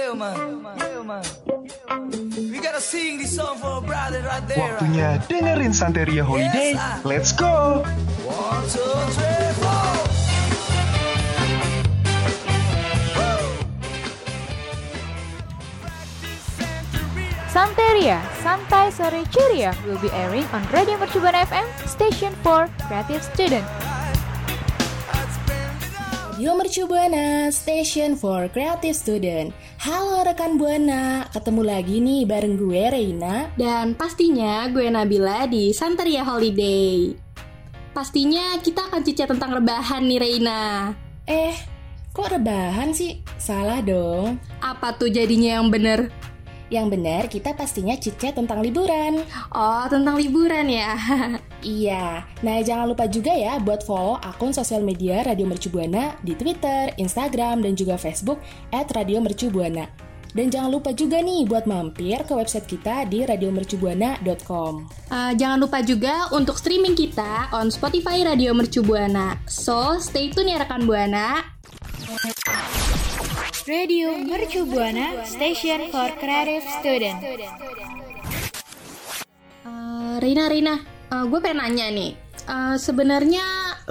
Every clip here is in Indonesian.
Yeah, man. Yeah, man. We gotta sing this song for a brother right there. Waktunya dengerin Santeria Holiday. Let's go! One, two, three, four. Santeria, Santai Sore Ceria will be airing on Radio Mercubuana FM, station for creative student. Radio Mercu Buana, station for creative student. Halo rekan Buana, ketemu lagi nih bareng gue Reina. Dan pastinya gue Nabila di Santeria Holiday. Pastinya kita akan cicat tentang rebahan nih Reina. Eh, kok rebahan sih? Salah dong. Apa tuh jadinya yang bener? Yang benar kita pastinya cicat tentang liburan. Oh, tentang liburan ya. Iya, nah jangan lupa juga ya buat follow akun sosial media Radio Mercu Buana di Twitter, Instagram, dan juga Facebook at Radio Mercu Buana. Dan jangan lupa juga nih buat mampir ke website kita di radiomercubuana.com. Uh, jangan lupa juga untuk streaming kita on Spotify Radio Mercu Buana. So, stay tune ya rekan Buana. Radio Mercu Buana, station for creative student. Uh, Rina, Rina, uh, gue pengen nanya nih. Uh, Sebenarnya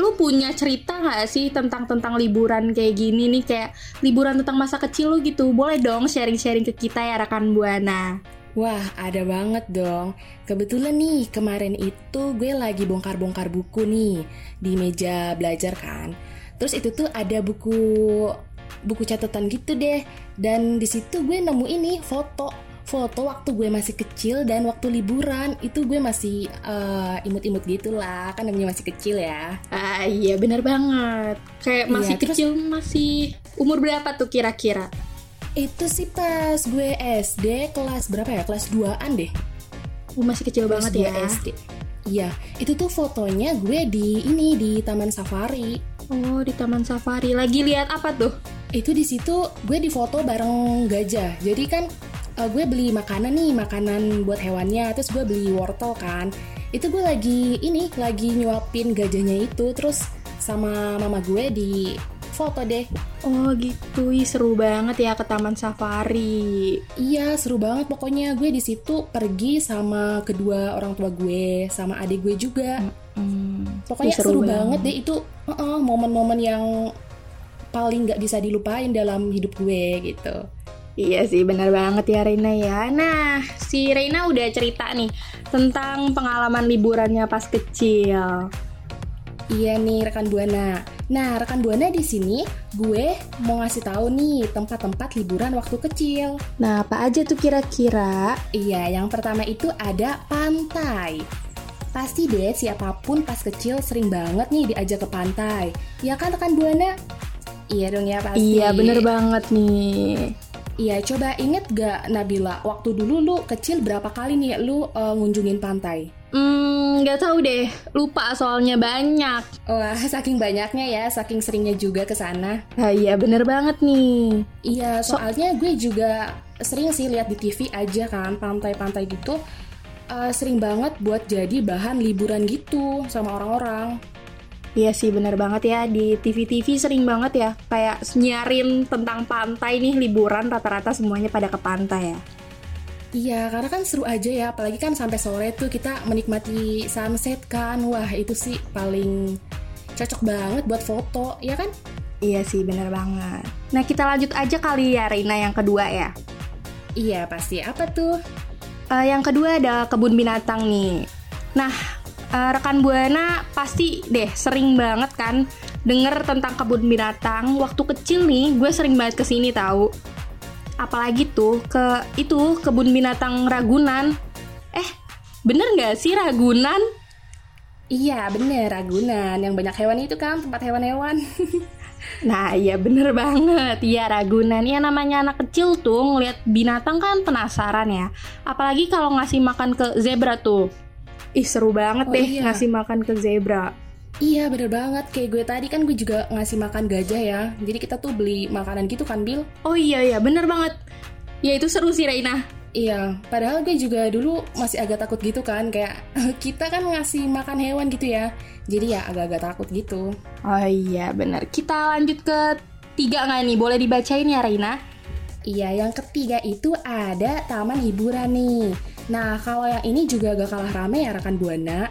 lu punya cerita nggak sih tentang tentang liburan kayak gini nih kayak liburan tentang masa kecil lu gitu? Boleh dong sharing-sharing ke kita ya rekan buana. Wah, ada banget dong. Kebetulan nih, kemarin itu gue lagi bongkar-bongkar buku nih di meja belajar kan. Terus itu tuh ada buku buku catatan gitu deh. Dan di situ gue nemu ini foto foto waktu gue masih kecil dan waktu liburan. Itu gue masih uh, imut-imut gitu lah kan namanya masih kecil ya. Ah iya bener banget. Kayak masih Iya, terus- kecil masih umur berapa tuh kira-kira? itu sih pas gue SD kelas berapa ya? Kelas 2an deh. Oh, masih kecil Kelas banget ya. 2 SD iya itu tuh fotonya gue di ini di taman safari. Oh di Taman Safari. Lagi lihat apa tuh? itu di situ gue difoto bareng gajah. Jadi kan eh, gue beli makanan nih makanan buat hewannya terus gue beli wortel kan. Itu gue lagi ini lagi nyuapin gajahnya itu terus sama mama gue di foto deh. Oh gitu, Ih, seru banget ya ke Taman Safari. Iya seru banget. Pokoknya gue di situ pergi sama kedua orang tua gue sama adik gue juga. Hmm, pokoknya ih, seru, banget deh. Itu uh-uh, momen-momen yang paling nggak bisa dilupain dalam hidup gue gitu Iya sih, benar banget ya Reina ya. Nah, si Reina udah cerita nih tentang pengalaman liburannya pas kecil. Iya nih rekan Buana. Nah, rekan Buana di sini gue mau ngasih tahu nih tempat-tempat liburan waktu kecil. Nah, apa aja tuh kira-kira? Iya, yang pertama itu ada pantai. Pasti deh siapa pun pas kecil sering banget nih diajak ke pantai. Ya kan rekan Buana? Iya dong ya pasti. Iya, bener banget nih. Iya, coba inget gak Nabila, waktu dulu lu kecil berapa kali nih lu eh, ngunjungin pantai? Hmm, nggak tahu deh. Lupa soalnya banyak. Wah, saking banyaknya ya, saking seringnya juga ke sana. Nah, iya bener banget nih. Iya, soalnya gue juga sering sih lihat di TV aja kan pantai-pantai gitu. eh, sering banget buat jadi bahan liburan gitu sama orang-orang. Iya sih bener banget ya di TV-TV sering banget ya kayak nyarin tentang pantai nih liburan rata-rata semuanya pada ke pantai ya. Iya, karena kan seru aja ya, apalagi kan sampai sore tuh kita menikmati sunset kan. Wah, itu sih paling cocok banget buat foto, ya kan? Iya sih bener banget. Nah kita lanjut aja kali ya Reina yang kedua ya. Iya, pasti. Apa tuh? Eh, yang kedua ada kebun binatang nih. Nah, eh, rekan Buana pasti deh sering banget kan denger tentang kebun binatang. Waktu kecil nih, gue sering banget ke sini tahu. Apalagi tuh ke itu kebun binatang Ragunan. Eh, bener nggak sih Ragunan? Iya bener Ragunan yang banyak hewan itu kan tempat hewan-hewan. Nah iya bener banget Ya Ragunan Ya namanya anak kecil tuh ngeliat binatang kan penasaran ya Apalagi kalau ngasih makan ke zebra tuh Ih seru banget Oh, deh iya. ngasih makan ke zebra. Iya bener banget. Kayak gue tadi kan gue juga ngasih makan gajah ya. Jadi kita tuh beli makanan gitu kan Bill. Oh iya iya. Bener banget. Ya itu seru sih Raina Iya, padahal gue juga dulu masih agak takut gitu kan, kayak kita kan ngasih makan hewan gitu ya, jadi ya agak-agak takut gitu. Oh iya. Bener. Kita lanjut ke tiga nggak nih? Boleh dibacain ya Raina Iya, yang ketiga itu ada taman hiburan nih. Nah, kalau yang ini juga gak kalah rame ya rekan Buana.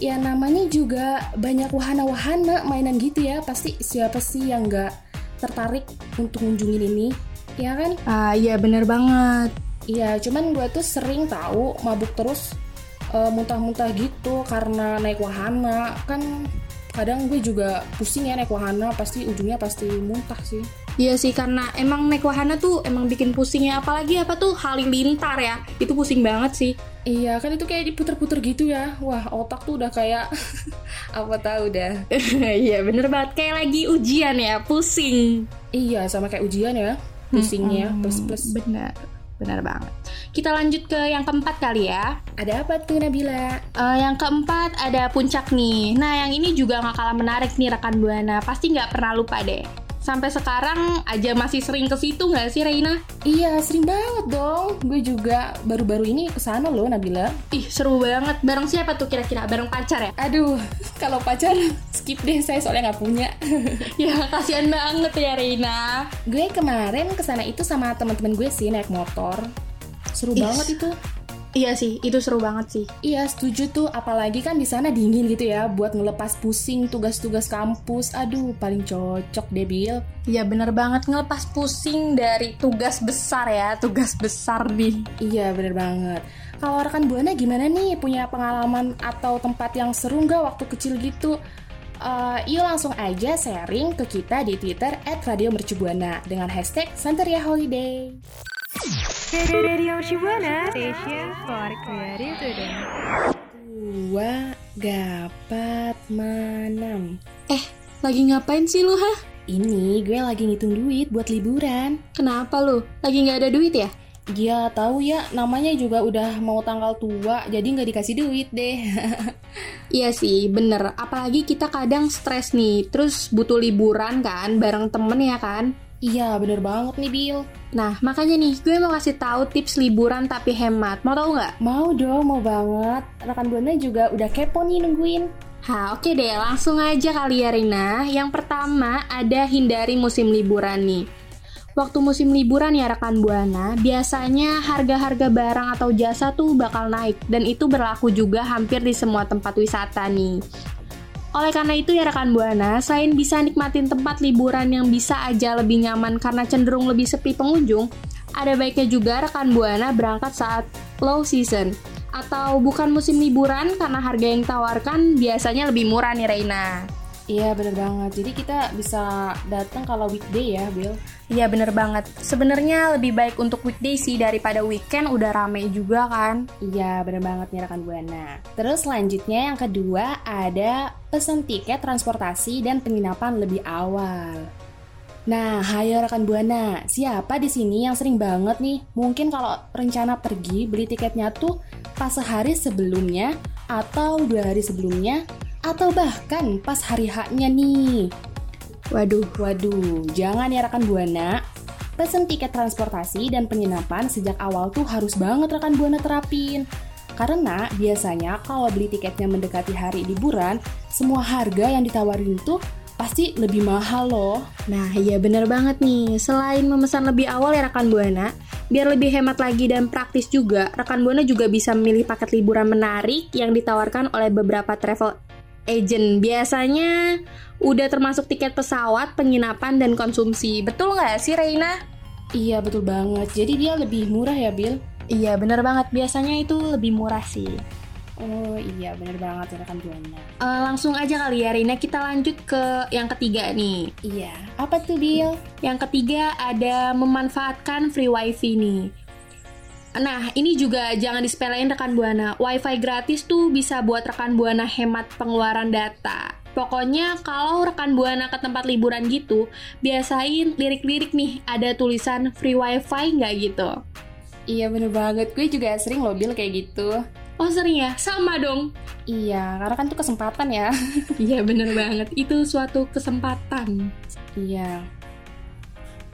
Ya namanya juga banyak wahana-wahana mainan gitu ya. Pasti siapa sih yang gak tertarik untuk ngunjungin ini? Ya kan? Ah iya bener banget Iya, cuman gue tuh sering tahu mabuk terus eh, muntah-muntah gitu karena naik wahana. Kan kadang gue juga pusing ya naik wahana, pasti ujungnya pasti muntah sih. Iya sih karena emang naik wahana tuh emang bikin pusing ya Apalagi apa tuh halilintar ya Itu pusing banget sih Iya, kan itu kayak diputer-puter gitu ya. Wah, otak tuh udah kayak apa tahu dah. Iya bener banget Kayak lagi ujian ya Pusing Iya, sama kayak ujian ya. Pusingnya plus plus. Benar, benar banget. Kita lanjut ke yang keempat kali ya. Ada apa tuh Nabila? Eh, yang keempat ada puncak nih. Nah, yang ini juga nggak kalah menarik nih rekan buana. Pasti nggak pernah lupa deh. Sampai sekarang aja masih sering ke situ nggak sih Reina? Iya, sering banget dong. Gue juga baru-baru ini ke sana loh Nabila. Ih seru banget. Bareng siapa tuh kira-kira? Bareng pacar ya? Aduh, kalau pacar skip deh saya soalnya nggak punya. ya kasihan banget ya Reina. gue kemarin ke sana itu sama teman-teman gue sih naik motor. Seru Ih. banget itu. Iya sih, itu seru banget sih. Iya, setuju tuh. Apalagi kan di sana dingin gitu ya, buat ngelepas pusing tugas-tugas kampus. Aduh, paling cocok deh, Bil. Iya bener banget ngelepas pusing dari tugas besar ya, tugas besar nih. Iya, bener banget. Kalau rekan Buana gimana nih? Punya pengalaman atau tempat yang seru nggak waktu kecil gitu? Eh, yuk langsung aja sharing ke kita di Twitter @radiomercubuana dengan hashtag Santeria Holiday. Radio Shibuana, station for creative student. Dua gapat manam. Eh, lagi ngapain sih lu, hah? Ini gue lagi ngitung duit buat liburan. Kenapa lu? Lagi nggak ada duit ya? Ya tahu ya, namanya juga udah mau tanggal tua, jadi nggak dikasih duit deh. Iya sih, bener. Apalagi kita kadang stres nih, terus butuh liburan kan, bareng temen ya kan? Iya, bener banget nih Bill. Nah, makanya nih, gue mau kasih tahu tips liburan tapi hemat. Mau tahu nggak? Mau dong, mau banget. Rekan Buana juga udah kepo nih nungguin. Ha, oke deh, langsung aja kali ya Rina. Yang pertama, ada hindari musim liburan nih. Waktu musim liburan ya rekan Buana, biasanya harga-harga barang atau jasa tuh bakal naik dan itu berlaku juga hampir di semua tempat wisata nih. Oleh karena itu ya rekan Buana, selain bisa nikmatin tempat liburan yang bisa aja lebih nyaman karena cenderung lebih sepi pengunjung, ada baiknya juga rekan Buana berangkat saat low season atau bukan musim liburan karena harga yang ditawarkan biasanya lebih murah nih Reina. Iya, bener banget. Jadi kita bisa datang kalau weekday ya, Bill. Iya bener banget. Sebenarnya lebih baik untuk weekday sih daripada weekend udah rame juga kan. Iya, bener banget nih rekan Buana. Terus selanjutnya yang kedua ada pesan tiket transportasi dan penginapan lebih awal. Nah, hayo rekan Buana, siapa di sini yang sering banget nih? Mungkin kalau rencana pergi beli tiketnya tuh pas sehari sebelumnya atau dua hari sebelumnya atau bahkan pas hari haknya nih. Waduh, Waduh, jangan ya rekan Buana. Pesen tiket transportasi dan penginapan sejak awal tuh harus banget rekan Buana terapin. Karena biasanya kalau beli tiketnya mendekati hari liburan, semua harga yang ditawarin tuh pasti lebih mahal loh. Nah, iya bener banget nih. Selain memesan lebih awal ya rekan Buana, biar lebih hemat lagi dan praktis juga, rekan Buana juga bisa memilih paket liburan menarik yang ditawarkan oleh beberapa travel agent. Biasanya udah termasuk tiket pesawat, penginapan, dan konsumsi. Betul nggak sih, Reina? Iya betul banget. Jadi dia lebih murah ya, Bill. Iya bener banget, biasanya itu lebih murah sih. Oh iya bener banget rekan buana. Eh, langsung aja kali ya Rina, kita lanjut ke yang ketiga nih. Iya, apa tuh Bill? Yang ketiga ada memanfaatkan free wifi nih. Nah, ini juga jangan disepelein rekan Buana. Wifi gratis tuh bisa buat rekan Buana hemat pengeluaran data. Pokoknya kalau rekan Buana ke tempat liburan gitu, biasain lirik-lirik nih ada tulisan free wifi nggak gitu. Iya bener banget, gue juga sering loh Bill kayak gitu. Oh sering ya? Sama dong. Iya, karena kan tuh kesempatan ya. Iya bener banget, itu suatu kesempatan. Iya.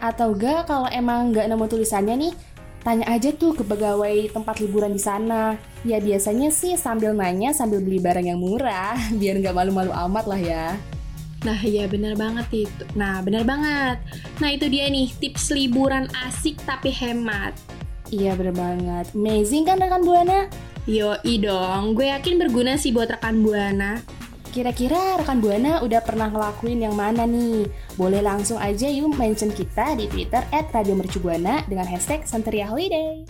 Atau enggak kalau emang nggak nemu tulisannya nih, tanya aja tuh ke pegawai tempat liburan di sana. Ya biasanya sih sambil nanya sambil beli barang yang murah, biar nggak malu-malu amat lah ya. Nah iya bener banget itu. Nah bener banget. Nah itu dia nih tips liburan asik tapi hemat. Iya bener banget. Amazing kan rekan Buana? Yoi dong, gue yakin berguna sih buat rekan Buana. Kira-kira rekan Buana udah pernah ngelakuin yang mana nih? Boleh langsung aja yuk mention kita di Twitter at Radio Mercubuana dengan hashtag Santeria Holiday.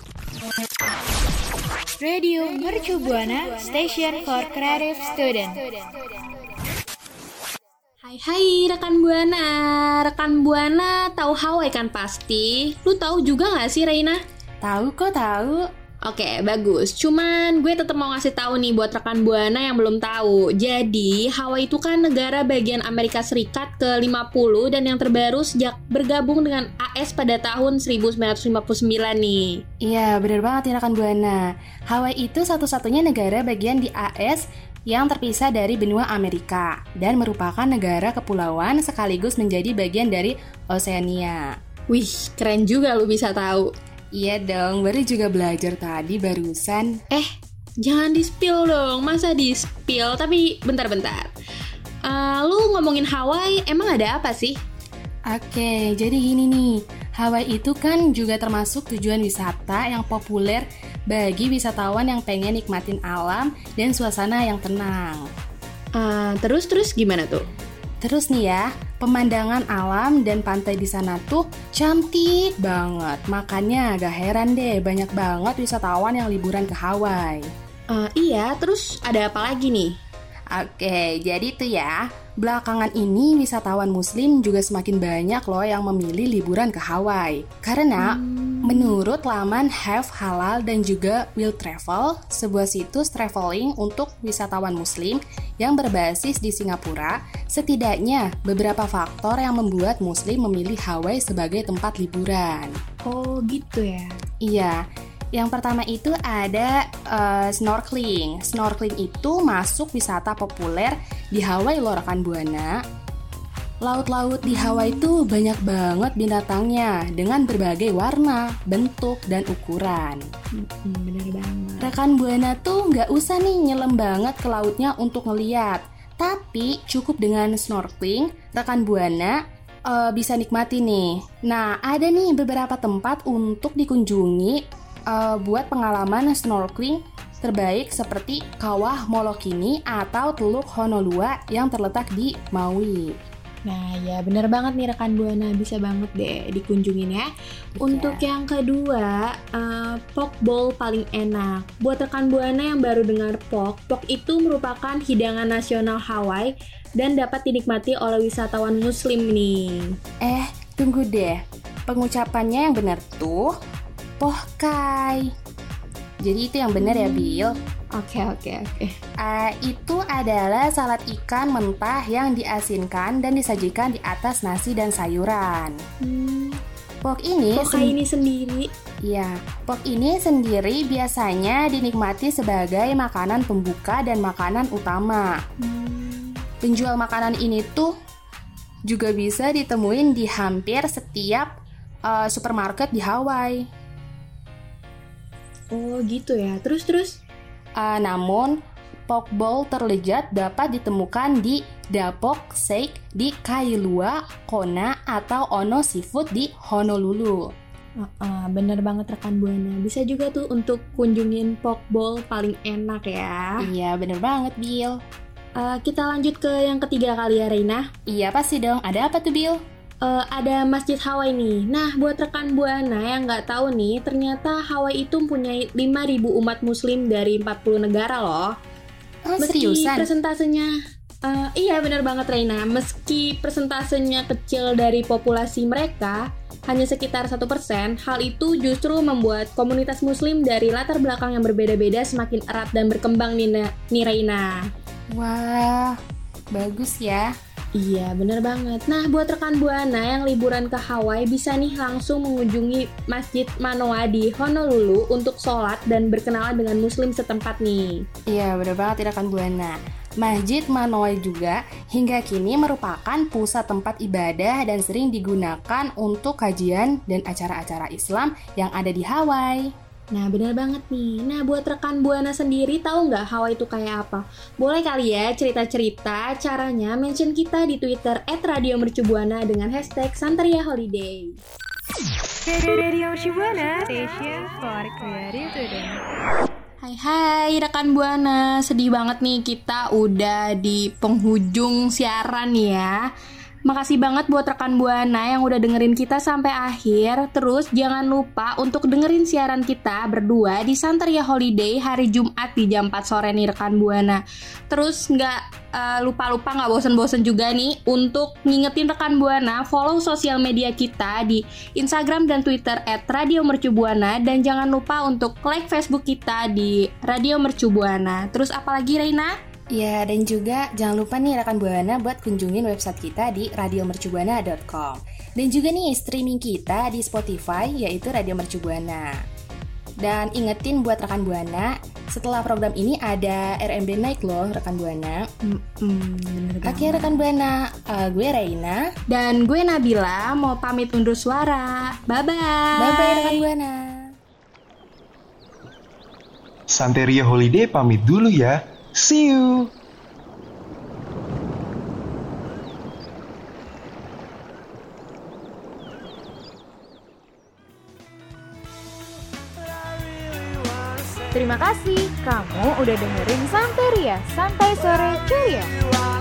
Radio Mercu Buana Station for Creative Student. Hai hai rekan Buana, rekan Buana tahu Hawaii kan pasti? Lu tahu juga nggak sih Reina? Tahu kok tahu. Oke, bagus. Cuman gue tetap mau ngasih tahu nih buat rekan Buana yang belum tahu. Jadi, Hawaii itu kan negara bagian Amerika Serikat ke-50 dan yang terbaru sejak bergabung dengan AS pada tahun 1959 nih. Iya, bener banget ya rekan Buana. Hawaii itu satu-satunya negara bagian di AS yang terpisah dari benua Amerika dan merupakan negara kepulauan sekaligus menjadi bagian dari Oceania. Wih, keren juga lu bisa tahu. Iya dong, baru juga belajar tadi barusan. Eh, jangan di-spill dong. Masa di-spill? Tapi bentar-bentar. Eh, lu ngomongin Hawaii, emang ada apa sih? Oke, jadi gini nih. Hawaii itu kan juga termasuk tujuan wisata yang populer bagi wisatawan yang pengen nikmatin alam dan suasana yang tenang. Eh, terus terus gimana tuh? Terus nih ya, pemandangan alam dan pantai di sana tuh cantik banget. Makanya gak heran deh banyak banget wisatawan yang liburan ke Hawaii. Eh, iya, terus ada apa lagi nih? Oke, jadi tuh ya, belakangan ini wisatawan muslim juga semakin banyak loh yang memilih liburan ke Hawaii. Karena menurut laman Have Halal dan juga Will Travel, sebuah situs traveling untuk wisatawan muslim yang berbasis di Singapura, setidaknya beberapa faktor yang membuat muslim memilih Hawaii sebagai tempat liburan. Oh, gitu ya. Iya, yang pertama itu ada eh, snorkeling. Snorkeling itu masuk wisata populer di Hawaii loh rekan Buana. Laut-laut di Hawaii itu banyak banget binatangnya dengan berbagai warna, bentuk, dan ukuran. Hmm, bener banget. Rekan Buana tuh nggak usah nih nyelam banget ke lautnya untuk ngeliat. Tapi cukup dengan snorkeling, rekan Buana eh, bisa nikmati nih. Nah, ada nih beberapa tempat untuk dikunjungi eh, buat pengalaman snorkeling terbaik seperti Kawah Molokini atau Teluk Honolua yang terletak di Maui. Nah, ya bener banget nih rekan Buana, bisa banget deh dikunjungin ya. Untuk yang kedua, eh, pork bowl paling enak. Buat rekan Buana yang baru dengar pork, pork itu merupakan hidangan nasional Hawaii dan dapat dinikmati oleh wisatawan muslim nih. Eh, tunggu deh. Pengucapannya yang benar tuh Pohkai. Jadi itu yang benar ya, Bill. Oke, oke, oke. Ah, itu adalah salad ikan mentah yang diasinkan dan disajikan di atas nasi dan sayuran. Hmm, Pork ini sen- ini sendiri. Ya, pork ini sendiri biasanya dinikmati sebagai makanan pembuka dan makanan utama. Hmm, Penjual makanan ini tuh juga bisa ditemuin di hampir setiap eh, supermarket di Hawaii. Oh gitu ya. Terus terus. Eh, namun, pork bowl terlezat dapat ditemukan di Dapok Steak di Kailua, Kona, atau Ono Seafood di Honolulu. Ah, ah, bener banget rekan Buana. Bisa juga tuh untuk kunjungin pork bowl paling enak ya. Iya, bener banget, Bill. Eh, kita lanjut ke yang ketiga kali ya Reina. Iya, pasti dong. Ada apa tuh, Bill? Eh, ada Masjid Hawaii nih. Nah, buat rekan Buana yang nggak tahu nih, ternyata Hawaii itu mempunyai 5.000 umat muslim dari 40 negara loh. Oh, Meski seriusan? persentasenya eh, iya benar banget Reina. Meski persentasenya kecil dari populasi mereka hanya sekitar satu persen, hal itu justru membuat komunitas Muslim dari latar belakang yang berbeda-beda semakin erat dan berkembang nih, Na- nih Reina. Wah, bagus ya. Iya, bener banget. Nah, buat rekan Buana yang liburan ke Hawaii bisa nih langsung mengunjungi Masjid Manoa di Honolulu untuk sholat dan berkenalan dengan muslim setempat nih. Iya, bener banget ya rekan Buana. Masjid Manoa juga hingga kini merupakan pusat tempat ibadah dan sering digunakan untuk kajian dan acara-acara Islam yang ada di Hawaii. Nah, bener banget nih. Nah, buat rekan Buana sendiri tahu nggak Hawaii itu kayak apa? Boleh kali ya cerita-cerita caranya mention kita di Twitter @radiomercubuana dengan hashtag Santeria Holiday. Radio Mercubuana, station for creative today. Hai hai rekan Buana, sedih banget nih kita udah di penghujung siaran ya. Makasih banget buat rekan Buana yang udah dengerin kita sampai akhir. Terus jangan lupa untuk dengerin siaran kita berdua di Santeria Holiday hari Jumat di jam 4 sore nih rekan Buana. Terus nggak eh, lupa-lupa nggak bosen-bosen juga nih untuk ngingetin rekan Buana follow sosial media kita di Instagram dan Twitter at Radio Mercubuana dan jangan lupa untuk like Facebook kita di Radio Mercubuana. Terus apalagi Reina? Ya, dan juga jangan lupa nih rekan Buana buat kunjungin website kita di radiomercubuana.com. Dan juga nih streaming kita di Spotify yaitu Radio Mercubuana. Dan ingetin buat rekan Buana, setelah program ini ada RMB Night loh rekan Buana. Oke rekan Buana, eh, gue Reina. Dan gue Nabila mau pamit undur suara. Bye bye. Bye bye rekan Buana. Santeria Holiday pamit dulu ya. See you. Terima kasih kamu udah dengerin Santeria, Santai Sore Ceria.